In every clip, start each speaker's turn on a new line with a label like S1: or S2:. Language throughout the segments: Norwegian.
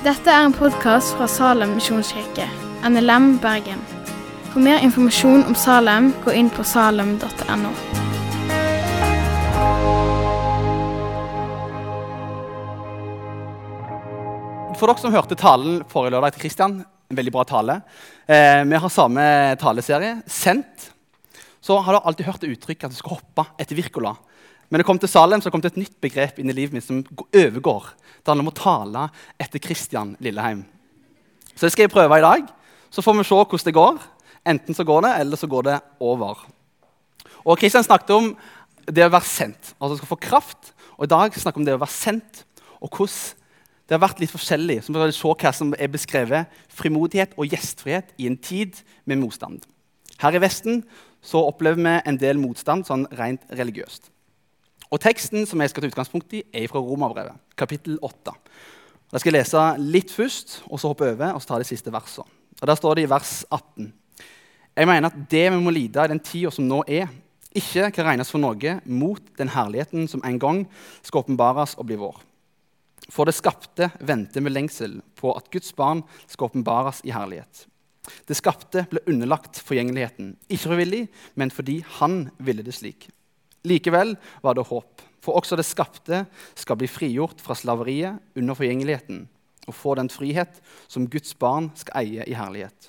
S1: Dette er en podkast fra Salem misjonskirke, NLM Bergen. For mer informasjon om Salem, gå inn på salem.no.
S2: For dere som hørte talen forrige lørdag til Kristian, en veldig bra tale. Eh, vi har samme taleserie, Sendt. Så har du alltid hørt det uttrykket at du skal hoppe etter Wirkola. Men det kom til Salem, så kom det et nytt begrep inn i livet mitt som overgår. Det handler om å tale etter Kristian Lilleheim. Så det skal jeg prøve i dag. Så får vi se hvordan det går. Enten så går det, eller så går det over. Og Kristian snakket om det å være sendt. Altså skal få kraft. Og i dag snakker vi om det å være sendt, og hvordan det har vært litt forskjellig. Så vi se hva som er beskrevet frimodighet og gjestfrihet i en tid med motstand. Her i Vesten så opplever vi en del motstand sånn rent religiøst. Og Teksten som jeg skal ta utgangspunkt i, er fra Romerbrevet, kapittel 8. Jeg skal lese litt først, og så hoppe over og så ta de siste versene. Og Der står det i vers 18. Jeg mener at det vi må lide i den tida som nå er, ikke kan regnes for noe mot den herligheten som en gang skal åpenbares og bli vår. For det skapte venter med lengsel på at Guds barn skal åpenbares i herlighet. Det skapte ble underlagt forgjengeligheten, ikke frivillig, men fordi han ville det slik. Likevel var det håp, for også det skapte skal bli frigjort fra slaveriet under forgjengeligheten og få den frihet som Guds barn skal eie i herlighet.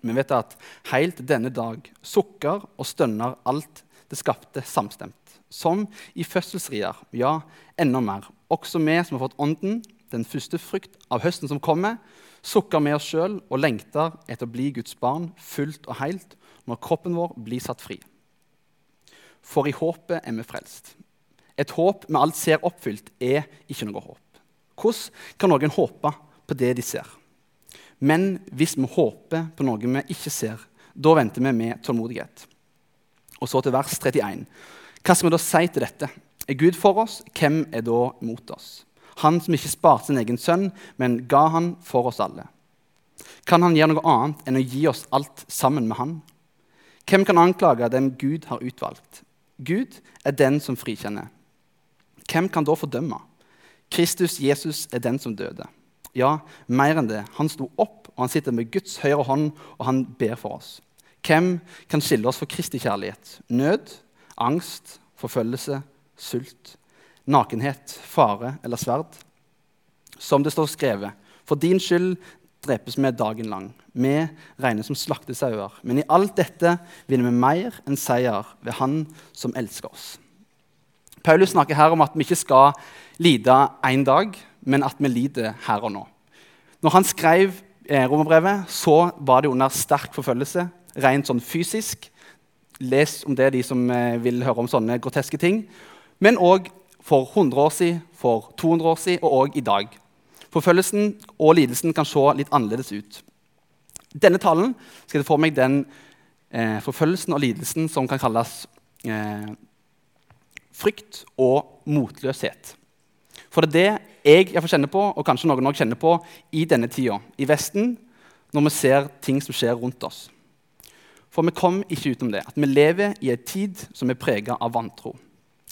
S2: Vi vet at helt denne dag sukker og stønner alt det skapte samstemt. Som i fødselsrier, ja, enda mer. Også vi som har fått Ånden, den første frukt av høsten som kommer, sukker med oss sjøl og lengter etter å bli Guds barn fullt og helt når kroppen vår blir satt fri. For i håpet er vi frelst. Et håp vi alt ser oppfylt, er ikke noe håp. Hvordan kan noen håpe på det de ser? Men hvis vi håper på noe vi ikke ser, da venter vi med tålmodighet. Og så til vers 31. Hva skal vi da si til dette? Er Gud for oss, hvem er da mot oss? Han som ikke sparte sin egen sønn, men ga han for oss alle. Kan han gjøre noe annet enn å gi oss alt sammen med han? Hvem kan anklage den Gud har utvalgt? Gud er den som frikjenner. Hvem kan da fordømme? Kristus Jesus er den som døde. Ja, mer enn det. Han sto opp, og han sitter med Guds høyre hånd, og han ber for oss. Hvem kan skille oss for Kristi kjærlighet? Nød, angst, forfølgelse, sult, nakenhet, fare eller sverd? Som det står skrevet, for din skyld drepes vi dagen lang. Vi regnes som slaktesauer. Men i alt dette vinner vi mer enn seier ved Han som elsker oss. Paulus snakker her om at vi ikke skal lide én dag, men at vi lider her og nå. Når han skrev eh, romerbrevet, så var det under sterk forfølgelse, rent sånn fysisk. Les om det, de som eh, vil høre om sånne groteske ting. Men òg for 100 år siden, for 200 år siden og òg i dag. Forfølgelsen og lidelsen kan se litt annerledes ut. Denne talen skal jeg få meg den eh, forfølgelsen og lidelsen som kan kalles eh, frykt og motløshet. For det er det jeg får kjenne på, og kanskje noen også kjenner på, i denne tida i Vesten, når vi ser ting som skjer rundt oss. For vi kom ikke utenom det, at vi lever i en tid som er prega av vantro.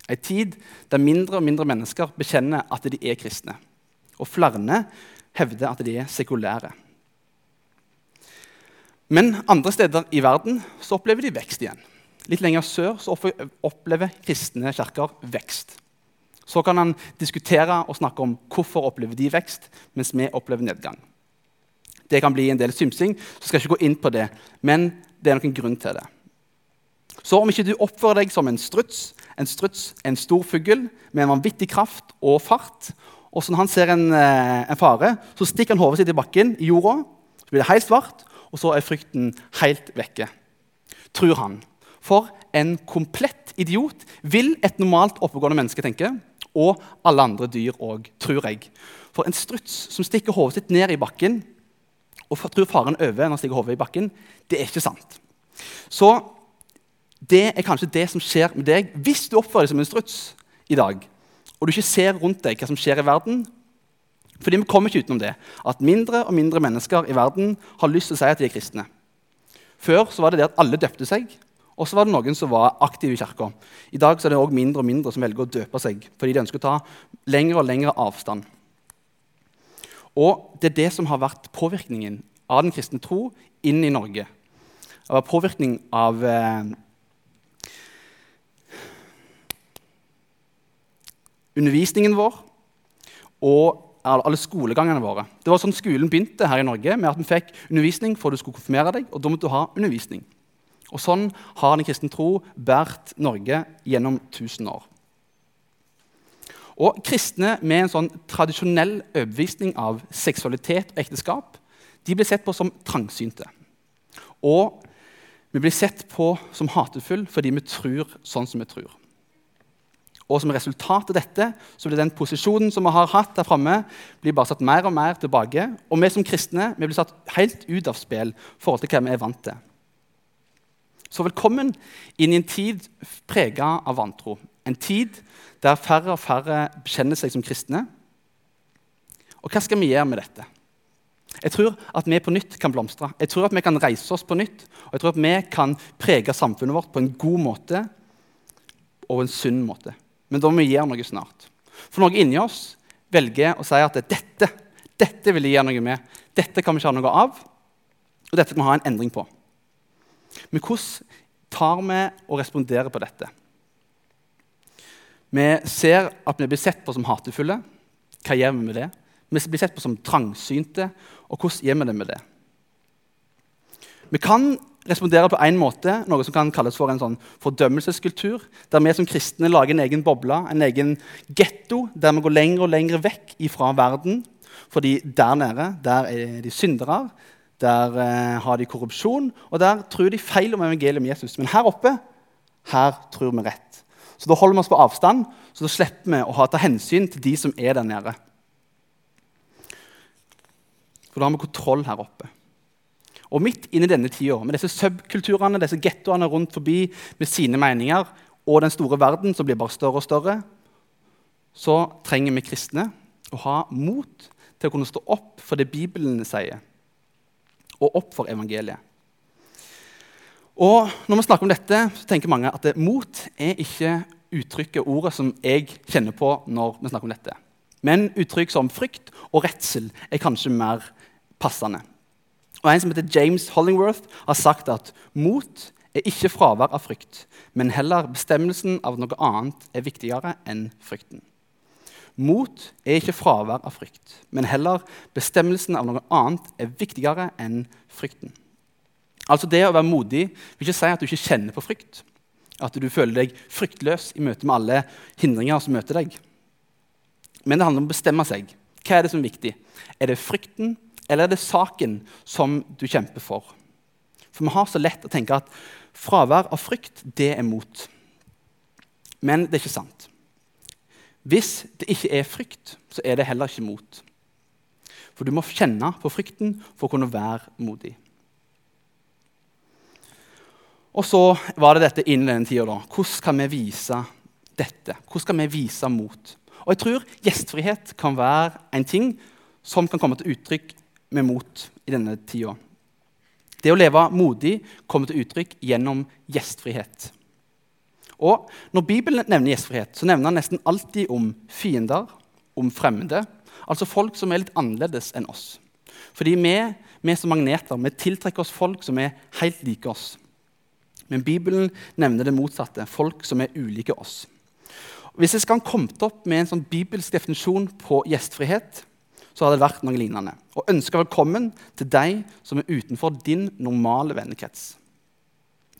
S2: En tid der mindre og mindre mennesker bekjenner at de er kristne. Og flere hevder at de er sekulære. Men andre steder i verden så opplever de vekst igjen. Litt lenger sør så opplever kristne kirker vekst. Så kan han diskutere og snakke om hvorfor opplever de vekst, mens vi opplever nedgang. Det kan bli en del symsing, så skal jeg ikke gå inn på det. Men det er noen grunn til det. Så om ikke du oppfører deg som en struts, en struts, en stor fugl med en vanvittig kraft og fart, og så når han ser en, eh, en fare, så stikker han hodet sitt i bakken, i jorda. Så blir det helt svart, og så er frykten helt vekke. Tror han. For en komplett idiot vil et normalt oppegående menneske tenke. Og alle andre dyr òg, tror jeg. For en struts som stikker hodet sitt ned i bakken og tror faren over når han stikker hodet i bakken, det er ikke sant. Så det er kanskje det som skjer med deg hvis du oppfører deg som en struts i dag og du ikke ser rundt deg hva som skjer i verden Fordi vi kommer ikke utenom det, at mindre og mindre mennesker i verden har lyst til å si at de er kristne. Før så var det det at alle døpte seg, og så var det noen som var aktive i kirka. I dag så er det også mindre og mindre som velger å døpe seg fordi de ønsker å ta lengre og lengre avstand. Og det er det som har vært påvirkningen av den kristne tro inn i Norge. Det var påvirkning av eh, undervisningen vår og alle skolegangene våre. Det var sånn Skolen begynte her i Norge med at vi fikk undervisning for du skulle konfirmere deg. og da måtte du ha undervisning. Og Sånn har den kristne tro båret Norge gjennom 1000 år. Og Kristne med en sånn tradisjonell overbevisning av seksualitet og ekteskap de blir sett på som trangsynte. Og vi blir sett på som hatefulle fordi vi tror sånn som vi tror. Og som resultat av dette så blir den posisjonen som vi har hatt der framme, bare satt mer og mer tilbake. Og vi som kristne vi blir satt helt ut av spill i forhold til hva vi er vant til. Så velkommen inn i en tid prega av vantro. En tid der færre og færre bekjenner seg som kristne. Og hva skal vi gjøre med dette? Jeg tror at vi på nytt kan blomstre. Jeg tror at vi kan reise oss på nytt. Og jeg tror at vi kan prege samfunnet vårt på en god måte og en sunn måte. Men da må vi gjøre noe snart. For noe inni oss velger å si at dette, dette vil jeg gjøre noe med. Dette kan vi ikke ha noe av, og dette kan vi ha en endring på. Men hvordan tar vi og responderer på dette? Vi ser at vi blir sett på som hatefulle. Hva gjør vi med det? Vi blir sett på som trangsynte. Og hvordan gjør vi det med det? Vi kan respondere på en måte, noe som kan kalles for en sånn fordømmelseskultur. Der vi som kristne lager en egen boble, en egen getto, der vi går lenger og lenger vekk fra verden. Fordi der nede der er de syndere, der eh, har de korrupsjon, og der tror de feil om evangeliet om Jesus. Men her oppe her tror vi rett. Så Da holder vi oss på avstand, så da slipper vi å ha ta hensyn til de som er der nede. For da har vi kontroll her oppe. Og midt inni denne tida, med disse subkulturene, disse gettoene rundt forbi med sine meninger, og den store verden som blir bare større og større, så trenger vi kristne å ha mot til å kunne stå opp for det Bibelen sier, og opp for evangeliet. Og Når vi snakker om dette, så tenker mange at mot er ikke uttrykket, ordet, som jeg kjenner på når vi snakker om dette. Men uttrykk som frykt og redsel er kanskje mer passende. Og En som heter James Hollingworth, har sagt at mot er ikke fravær av frykt, men heller bestemmelsen av noe annet er viktigere enn frykten. Mot er ikke fravær av frykt, men heller bestemmelsen av noe annet er viktigere enn frykten. Altså Det å være modig vil ikke si at du ikke kjenner på frykt. At du føler deg fryktløs i møte med alle hindringer som møter deg. Men det handler om å bestemme seg. Hva er det som er viktig? Er det frykten eller er det saken som du kjemper for? For vi har så lett å tenke at fravær av frykt, det er mot. Men det er ikke sant. Hvis det ikke er frykt, så er det heller ikke mot. For du må kjenne på frykten for å kunne være modig. Og så var det dette innen denne tida. Hvordan kan vi vise dette? Hvordan skal vi vise mot? Og jeg tror gjestfrihet kan være en ting som kan komme til uttrykk med mot i denne tida. Det å leve modig kommer til uttrykk gjennom gjestfrihet. Og Når Bibelen nevner gjestfrihet, så nevner han nesten alltid om fiender, om fremmede. Altså folk som er litt annerledes enn oss. Fordi vi, vi som magneter. Vi tiltrekker oss folk som er helt like oss. Men Bibelen nevner det motsatte. Folk som er ulike oss. Hvis jeg skal komme opp med en sånn bibelsk definisjon på gjestfrihet, så har det vært noe lignende. Og ønsker velkommen til deg som er utenfor din normale vennekrets.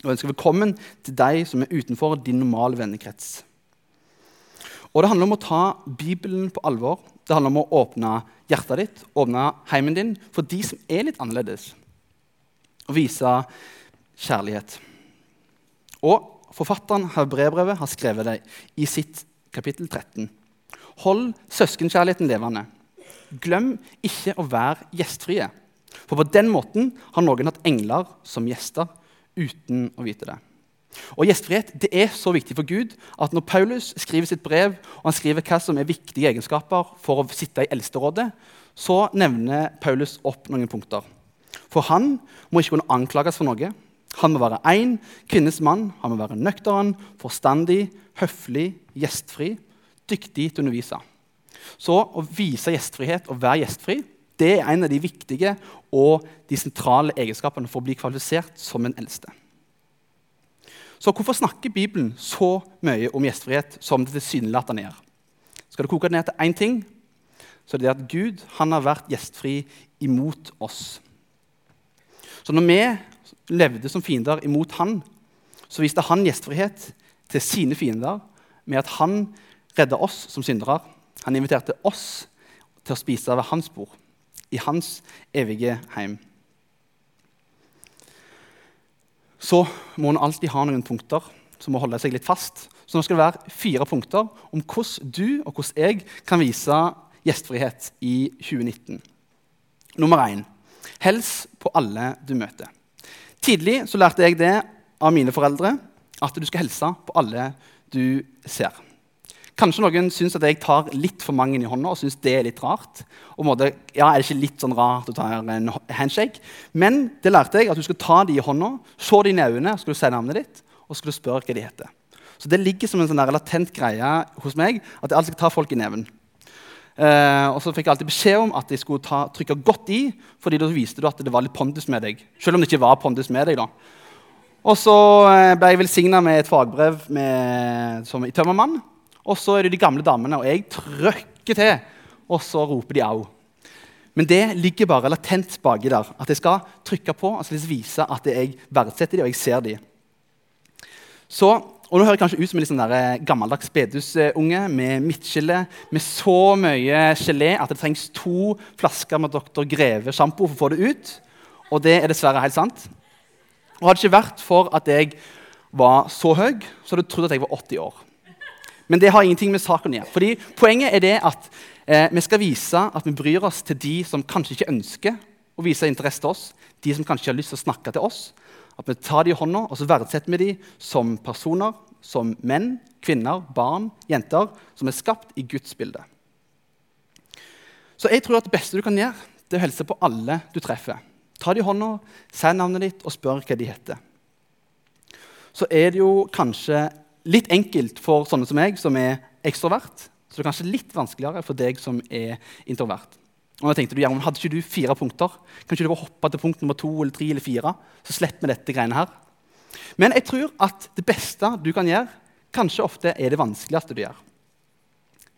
S2: Og ønsker velkommen til deg som er utenfor din normale vennekrets. Og Det handler om å ta Bibelen på alvor. Det handler om å åpne hjertet ditt, åpne heimen din for de som er litt annerledes, og vise kjærlighet. Og Forfatteren av brevbrevet har skrevet det i sitt kapittel 13. Hold søskenkjærligheten levende. Glem ikke å være gjestfrie. For på den måten har noen hatt engler som gjester uten å vite det. Og Gjestfrihet det er så viktig for Gud at når Paulus skriver sitt brev, og han skriver hva som er viktige egenskaper for å sitte i eldsterådet, så nevner Paulus opp noen punkter. For han må ikke kunne anklages for noe. Han må være én kvinnes mann. Han må være nøktern, forstandig, høflig, gjestfri, dyktig til å undervise. Så å vise gjestfrihet og være gjestfri Det er en av de viktige og de sentrale egenskapene for å bli kvalifisert som en eldste. Så hvorfor snakker Bibelen så mye om gjestfrihet som det tilsynelatende gjør? Skal det koke ned til én ting, så er det at Gud han har vært gjestfri imot oss. Så når vi levde som fiender imot han, så viste han gjestfrihet til sine fiender med at han redda oss som syndere. Han inviterte oss til å spise ved hans bord, i hans evige heim. Så må en alltid ha noen punkter som må holde seg litt fast. Så nå skal det være fire punkter om hvordan du og hvordan jeg kan vise gjestfrihet i 2019. Nummer én hels på alle du møter. Tidlig så lærte jeg det av mine foreldre at du skal hilse på alle du ser. Kanskje noen syns at jeg tar litt for mange i hånda og synes det er litt rart. Og måtte, ja, er det ikke litt sånn rart å ta en handshake? Men det lærte jeg at du skal ta dem i hånda, se dem i øynene, skal du si navnet ditt, og skal du spørre hva de heter. Så Det ligger som en sånn latent greie hos meg at jeg alltid skal ta folk i neven. Uh, og så fikk jeg alltid beskjed om at jeg skulle ta, trykke godt i, fordi da viste du at det var litt pondus med deg. Selv om det ikke var pondus med deg. da. Og så uh, ble jeg velsigna med et fagbrev med, som i tømmermann. Og så er det de gamle damene, og jeg trykker til, og så roper de au. Men det ligger bare latent baki der. At jeg skal trykke på og vise at jeg verdsetter dem, og jeg ser dem. Så og nå hører jeg kanskje ut som en liksom gammeldags bedehusunge med midtskille med så mye gelé at det trengs to flasker med Dr. Greve sjampo for å få det ut. Og det er dessverre helt sant. Og Hadde det ikke vært for at jeg var så høy, så hadde du trodd at jeg var 80 år. Men det har ingenting med saken å gjøre. Fordi Poenget er det at eh, vi skal vise at vi bryr oss til de som kanskje ikke ønsker å vise interesse til oss, de som kanskje har lyst til å snakke til oss, at vi tar dem i hånda og så verdsetter vi dem som personer, som menn, kvinner, barn, jenter, som er skapt i Guds bilde. Så jeg tror at det beste du kan gjøre, det er å hilse på alle du treffer. Ta dem i hånda, si navnet ditt og spør hva de heter. Så er det jo kanskje litt enkelt for sånne som meg, som er ekstrovert. Så det er kanskje litt vanskeligere for deg som er introvert. Og jeg tenkte du, Gjermund, Hadde ikke du fire punkter? Kan ikke du hoppe til punkt nummer to eller tre eller fire? Så slipper vi dette greiene her. Men jeg tror at det beste du kan gjøre, kanskje ofte er det vanskeligste du gjør.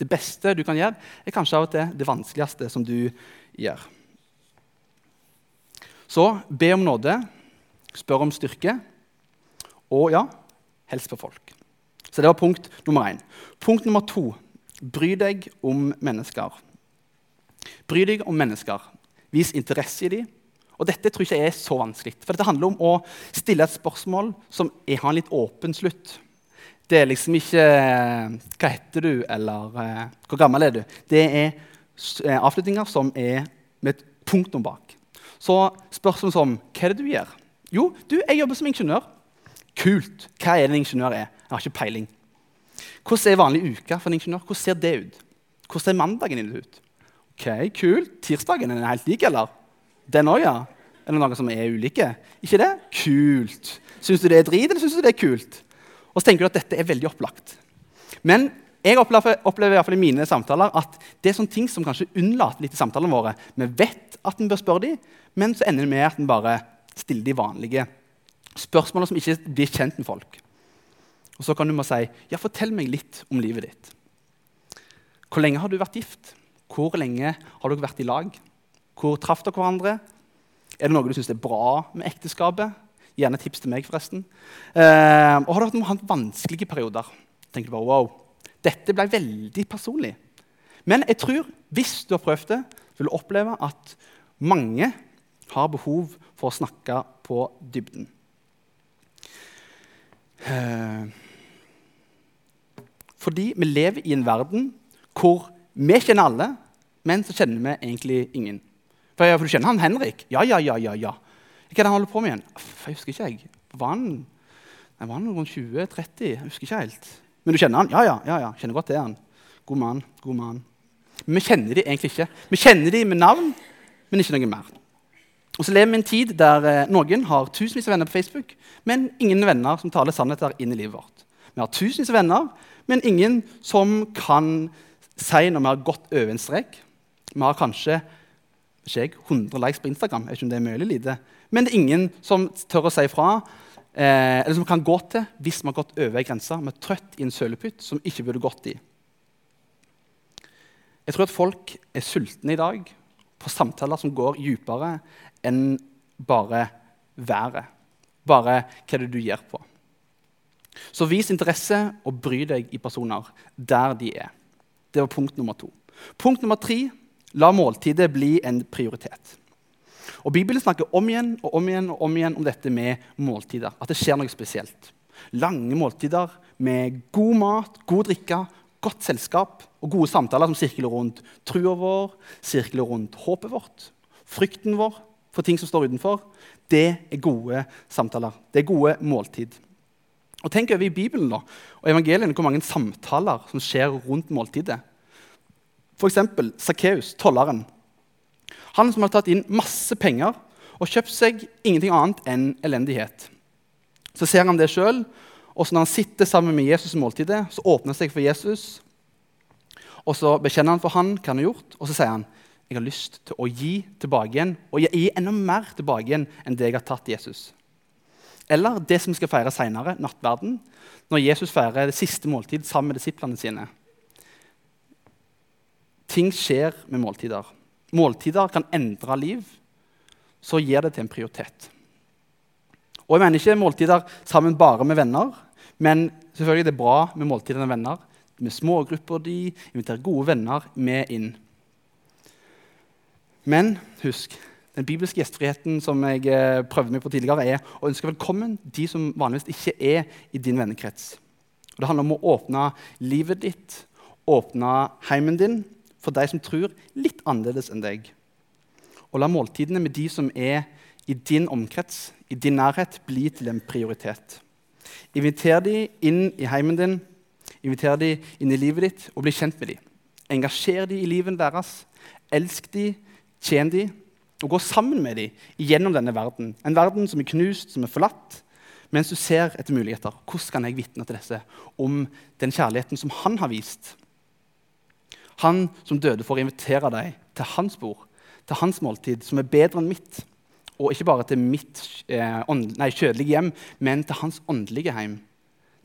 S2: Det beste du kan gjøre, er kanskje av og til det vanskeligste som du gjør. Så be om nåde, spør om styrke, og ja, helst på folk. Så det var punkt nummer én. Punkt nummer to bry deg om mennesker. Bry deg om mennesker. Vis interesse i dem. Og dette tror jeg ikke er så vanskelig. For dette handler om å stille et spørsmål som har en litt åpen slutt. Det er liksom ikke 'Hva heter du?' eller 'Hvor gammel er du?' Det er eh, avslutninger som er med et punktum bak. Så spørsmål som 'Hva er det du gjør?' Jo, du, jeg jobber som ingeniør. Kult. Hva er det en ingeniør er? Jeg har ikke peiling. Hvordan er vanlig uke for en ingeniør? Hvordan ser det ut? Hvordan ser mandagen din ut? Ok, kult. Tirsdagen er helt lik, eller? Den òg, ja? Er det noen som er ulike? Ikke det? Kult. Syns du det er drit, eller syns du det er kult? Og så tenker du at dette er veldig opplagt. Men jeg opplever, opplever i, hvert fall i mine samtaler at det er sånne ting som kanskje unnlater litt i samtalene våre. Vi vet at vi bør spørre dem, men så ender det med at vi bare stiller de vanlige spørsmålene som ikke blir kjent med folk. Og så kan du må si ja, fortell meg litt om livet ditt. Hvor lenge har du vært gift? Hvor lenge har dere vært i lag? Hvor traff dere hverandre? Er det noe du syns er bra med ekteskapet? Gjerne tips til meg, forresten. Eh, og har du hatt vanskelige perioder? Tenker du bare, wow, Dette ble veldig personlig. Men jeg tror, hvis du har prøvd det, vil du oppleve at mange har behov for å snakke på dybden. Eh, fordi vi lever i en verden hvor vi kjenner alle, men så kjenner vi egentlig ingen. For, for du kjenner han Henrik? Ja, ja, ja. ja, ja. Hva er det han holder på med igjen? Jeg husker ikke. jeg. Var han, var han rundt 20-30? Jeg husker ikke helt. Men du kjenner han? Ja, ja. ja, ja. Kjenner godt til han. God mann. god mann. Men vi kjenner de egentlig ikke. Vi kjenner de med navn, men ikke noe mer. Og så lever vi i en tid der eh, noen har tusenvis av venner på Facebook, men ingen venner som taler sannheter inn i livet vårt. Vi har tusenvis av venner, men ingen som kan si når vi har gått over en strek. Vi har kanskje ikke jeg, 100 likes på Instagram. Jeg vet ikke om det er eller lite. Men det er ingen som tør å si fra, eh, eller som kan gå til hvis vi har gått over ei grense med trøtt i en sølepytt som vi ikke burde gått i. Jeg tror at folk er sultne i dag på samtaler som går dypere enn bare været. Bare hva det er du gjør på. Så vis interesse og bry deg i personer der de er. Det var punkt nummer to. Punkt nummer tre la måltidet bli en prioritet. Og Bibelen snakker om igjen og om igjen og om igjen om dette med måltider. At det skjer noe spesielt. Lange måltider med god mat, god drikke, godt selskap og gode samtaler som sirkler rundt trua vår, sirkler rundt håpet vårt, frykten vår for ting som står utenfor. Det er gode samtaler. Det er gode måltid. Og Tenk over i Bibelen da, og evangeliene hvor mange samtaler som skjer rundt måltidet. F.eks. Sakkeus, tolleren. Han som har tatt inn masse penger og kjøpt seg ingenting annet enn elendighet. Så ser han det sjøl, og så når han sitter sammen med Jesus i måltidet, så åpner han seg for Jesus. Og så bekjenner han for han hva han har gjort, og så sier han jeg har lyst til å gi tilbake igjen, og gi enda mer tilbake igjen enn det jeg har tatt Jesus. Eller det som vi skal feire senere, nattverden, når Jesus feirer det siste måltid sammen med disiplene sine. Ting skjer med måltider. Måltider kan endre liv. Så gir det til en prioritet. Og jeg mener ikke måltider sammen bare med venner, men selvfølgelig det er bra med måltider med venner. Med smågrupper de inviterer gode venner med inn. Men husk, den bibelske gjestfriheten som jeg eh, prøvde meg på tidligere, er å ønske velkommen de som vanligvis ikke er i din vennekrets. Og det handler om å åpne livet ditt, åpne heimen din, for de som tror litt annerledes enn deg. Og la måltidene med de som er i din omkrets, i din nærhet, bli til en prioritet. Inviter de inn i heimen din, inviter de inn i livet ditt og bli kjent med dem. Engasjer de i livet deres, elsk de, tjen de, og gå sammen med dem gjennom denne verden. En verden som er knust, som er forlatt, mens du ser etter muligheter. Hvordan kan jeg vitne til disse om den kjærligheten som han har vist? Han som døde for å invitere deg til hans bord, til hans måltid, som er bedre enn mitt. Og ikke bare til mitt eh, nei, kjødelige hjem, men til hans åndelige hjem.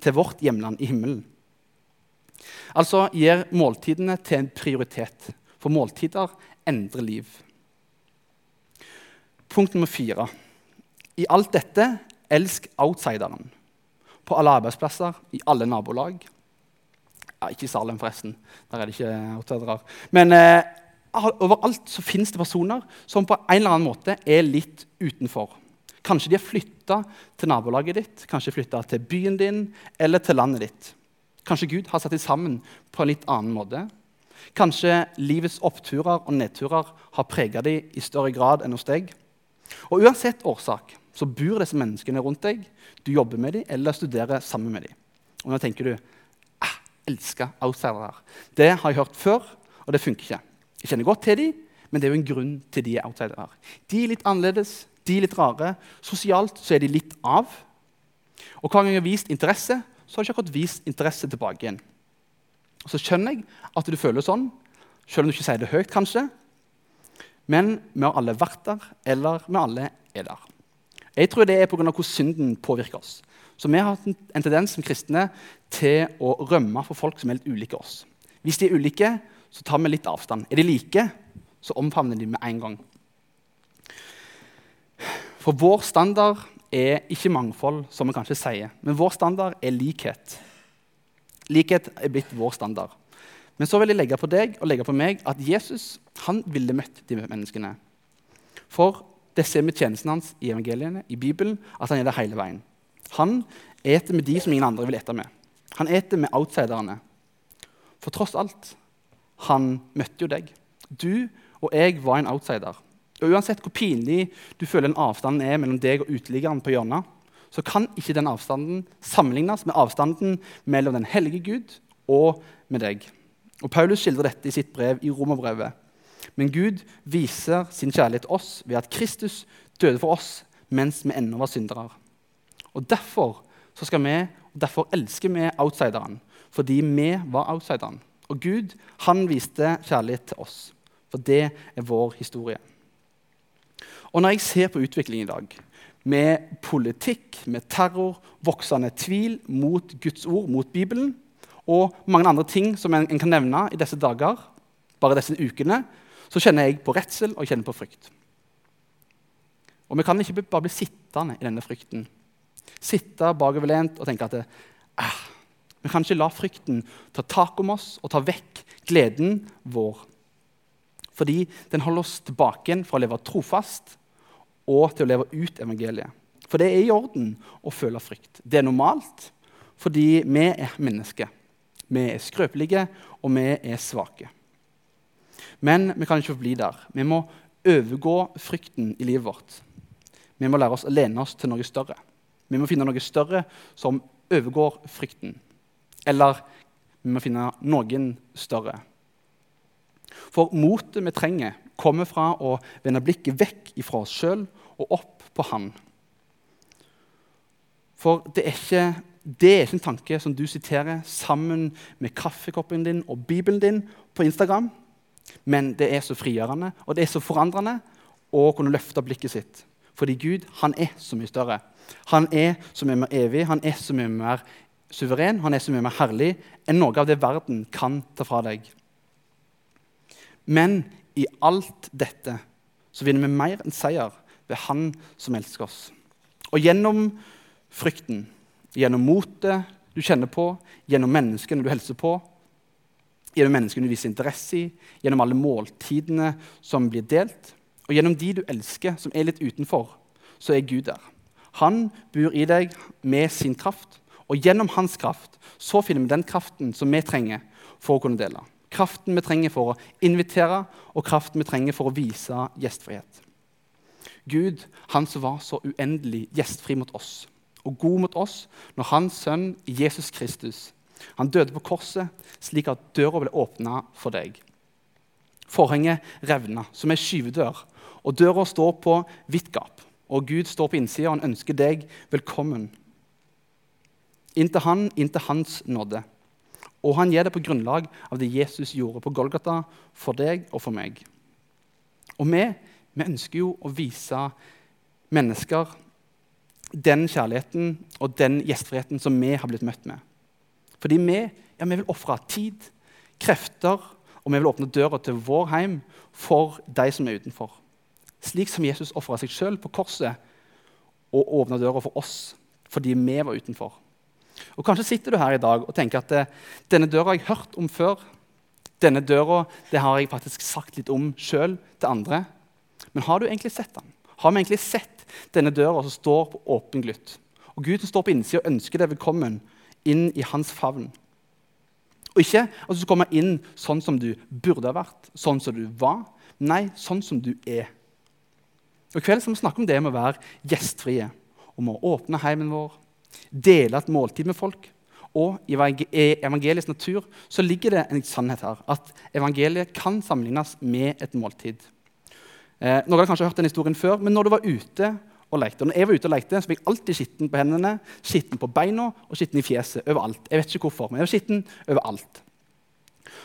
S2: Til vårt hjemland i himmelen. Altså gir måltidene til en prioritet, for måltider endrer liv. Punkt nummer fire. I alt dette elsk outsideren. På alle arbeidsplasser, i alle nabolag, ja, ikke i Salem, forresten. Der er det ikke outsidere. Men eh, overalt så finnes det personer som på en eller annen måte er litt utenfor. Kanskje de har flytta til nabolaget ditt, kanskje flytta til byen din eller til landet ditt. Kanskje Gud har satt dem sammen på en litt annen måte. Kanskje livets oppturer og nedturer har prega dem i større grad enn hos deg. Og Uansett årsak så bor disse menneskene rundt deg. Du jobber med dem eller studerer sammen med dem. Og nå tenker du elsker outsidere. Det har jeg hørt før, og det funker ikke. Jeg kjenner godt til dem, men det er jo en grunn til de er outsidere. De er litt annerledes, de er litt rare. Sosialt så er de litt av. Og hver gang jeg har vist interesse, så har jeg ikke akkurat vist interesse tilbake igjen. Og Så skjønner jeg at du føler sånn, selv om du ikke sier det høyt, kanskje. Men vi har alle vært der, eller vi alle er der. Jeg tror det er pga. hvordan synden påvirker oss. Så vi har en tendens som kristne til å rømme for folk som er litt ulike oss. Hvis de er ulike, så tar vi litt avstand. Er de like, så omfavner de med en gang. For vår standard er ikke mangfold, som vi kanskje sier, men vår standard er likhet. Likhet er blitt vår standard. Men så vil jeg legge på deg og legge på meg at Jesus han ville møtt de menneskene. For det ser vi tjenesten hans i evangeliene, i Bibelen, at han er det hele veien. Han eter med de som ingen andre vil ete med. Han eter med outsiderne. For tross alt, han møtte jo deg. Du og jeg var en outsider. Og Uansett hvor pinlig du føler den avstanden er mellom deg og uteliggeren på hjørnet, så kan ikke den avstanden sammenlignes med avstanden mellom den hellige Gud og med deg. Og Paulus skildrer dette i sitt brev i Romerbrevet. Men Gud viser sin kjærlighet til oss ved at Kristus døde for oss mens vi ennå var syndere. Og Derfor skal vi, og derfor elsker vi outsideren, fordi vi var outsideren. Og Gud han viste kjærlighet til oss, for det er vår historie. Og når jeg ser på utviklingen i dag, med politikk, med terror, voksende tvil mot Guds ord, mot Bibelen, og mange andre ting som en, en kan nevne i disse dager, bare disse ukene, så kjenner jeg på redsel og jeg kjenner på frykt. Og vi kan ikke bare bli sittende i denne frykten. Sitte bakoverlent og tenke at det, ah, vi kan ikke la frykten ta tak om oss og ta vekk gleden vår. Fordi den holder oss tilbake fra å leve trofast og til å leve ut evangeliet. For det er i orden å føle frykt. Det er normalt fordi vi er mennesker. Vi er skrøpelige, og vi er svake. Men vi kan ikke forbli der. Vi må overgå frykten i livet vårt. Vi må lære oss å lene oss til noe større. Vi må finne noe større som overgår frykten. Eller vi må finne noen større. For motet vi trenger, kommer fra å vende blikket vekk fra oss sjøl og opp på Han. For det er, ikke, det er ikke en tanke som du siterer sammen med kaffekoppen din og Bibelen din på Instagram. Men det er så frigjørende og det er så forandrende å kunne løfte blikket sitt. Fordi Gud han er så mye større. Han er så mye mer evig, han er så mye mer suveren, han er så mye mer herlig enn noe av det verden kan ta fra deg. Men i alt dette så vinner vi mer enn seier ved Han som elsker oss. Og gjennom frykten, gjennom motet du kjenner på, gjennom menneskene du hilser på, gjennom menneskene du viser interesse i, gjennom alle måltidene som blir delt, og gjennom de du elsker, som er litt utenfor, så er Gud der. Han bor i deg med sin kraft, og gjennom hans kraft så finner vi den kraften som vi trenger for å kunne dele. Kraften vi trenger for å invitere, og kraften vi trenger for å vise gjestfrihet. Gud, han som var så uendelig gjestfri mot oss og god mot oss når hans sønn Jesus Kristus han døde på korset slik at døra ble åpna for deg. Forhenget revna som ei skyvedør, og døra står på vidt gap. Og Gud står på innsida og han ønsker deg velkommen. Inntil han, inntil hans nåde. Og han gir det på grunnlag av det Jesus gjorde på Golgata for deg og for meg. Og vi, vi ønsker jo å vise mennesker den kjærligheten og den gjestfriheten som vi har blitt møtt med. Fordi vi, ja, vi vil ofre tid, krefter, og vi vil åpne døra til vår heim for de som er utenfor. Slik som Jesus ofra seg sjøl på korset og åpna døra for oss fordi vi var utenfor. Og Kanskje sitter du her i dag og tenker at eh, denne døra har jeg hørt om før. Denne døra det har jeg faktisk sagt litt om sjøl til andre. Men har du egentlig sett den? Har vi egentlig sett denne døra som står på åpen glutt? Og Gud som står på innsida ønsker deg velkommen inn i hans favn. Og ikke at du skal komme inn sånn som du burde ha vært, sånn som du var. Nei, sånn som du er. Og I kveld skal vi snakke om det med å være gjestfrie, om å åpne heimen vår, dele et måltid med folk. Og i evangeliets natur så ligger det en sannhet her, at evangeliet kan sammenlignes med et måltid. Eh, noen har kanskje hørt den historien før, men når du var ute og lekte. Og når jeg var ute og lekte, så fikk jeg alltid skitten på hendene, skitten på beina og skitten i fjeset. Overalt. Jeg vet ikke hvorfor, men jeg var skitten overalt.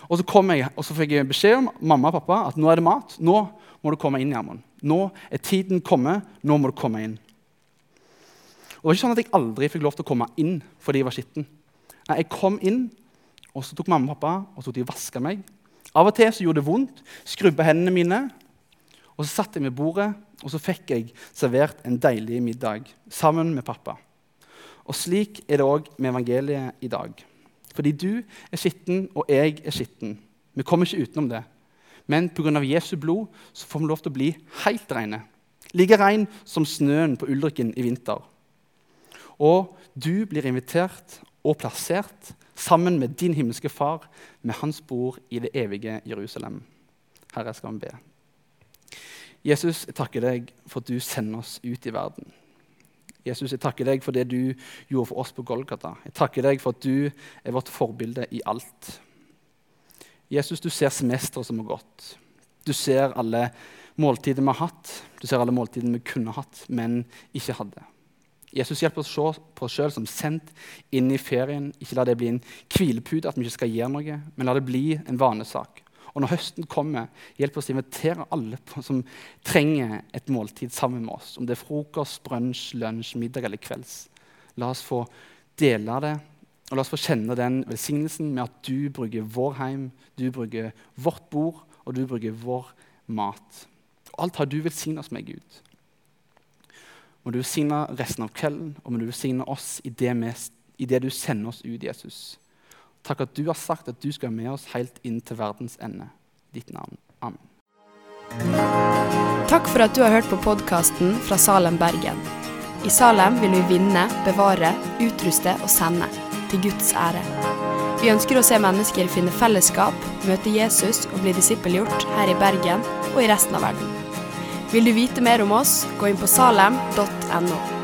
S2: Og så, kom jeg, og så fikk jeg beskjed om mamma og pappa at nå er det mat. Nå må du komme inn, Gjermund. Nå er tiden kommet. Nå må du komme inn. Og Det var ikke sånn at jeg aldri fikk lov til å komme inn fordi jeg var skitten. Nei, Jeg kom inn, og så tok mamma og pappa og så de vaska meg. Av og til så gjorde det vondt. Skrubba hendene mine. Og så satt jeg ved bordet og så fikk jeg servert en deilig middag sammen med pappa. Og slik er det òg med evangeliet i dag. Fordi du er skitten, og jeg er skitten. Vi kommer ikke utenom det. Men pga. Jesu blod så får vi lov til å bli helt reine. Like rein som snøen på Ulriken i vinter. Og du blir invitert og plassert sammen med din himmelske far med hans bord i det evige Jerusalem. Herre, skal vi be. Jesus, jeg takker deg for at du sender oss ut i verden. Jesus, jeg takker deg for det du gjorde for oss på Golgata. Jeg takker deg for at du er vårt forbilde i alt. Jesus, du ser semesteret som har gått. Du ser alle måltider vi har hatt. Du ser alle måltidene vi kunne hatt, men ikke hadde. Jesus hjelper oss å se på oss sjøl som sendt inn i ferien. Ikke la det bli en hvilepute at vi ikke skal gjøre noe, men la det bli en vanesak. Og når høsten kommer, hjelp oss å invitere alle som trenger et måltid sammen med oss. Om det er frokost, brunsj, lunsj, middag eller kvelds. La oss få dele det, og la oss få kjenne den velsignelsen med at du bruker vår heim, du bruker vårt bord, og du bruker vår mat. Alt har du velsignet oss med, Gud. Må du velsigne resten av kvelden, og må du velsigne oss i det, med, i det du sender oss ut, Jesus. Takk at du har sagt at du skal være med oss helt inn til verdens ende. Ditt navn. Amen.
S3: Takk for at du har hørt på podkasten fra Salem, Bergen. I Salem vil vi vinne, bevare, utruste og sende. Til Guds ære. Vi ønsker å se mennesker finne fellesskap, møte Jesus og bli disippelgjort her i Bergen og i resten av verden. Vil du vite mer om oss, gå inn på salem.no.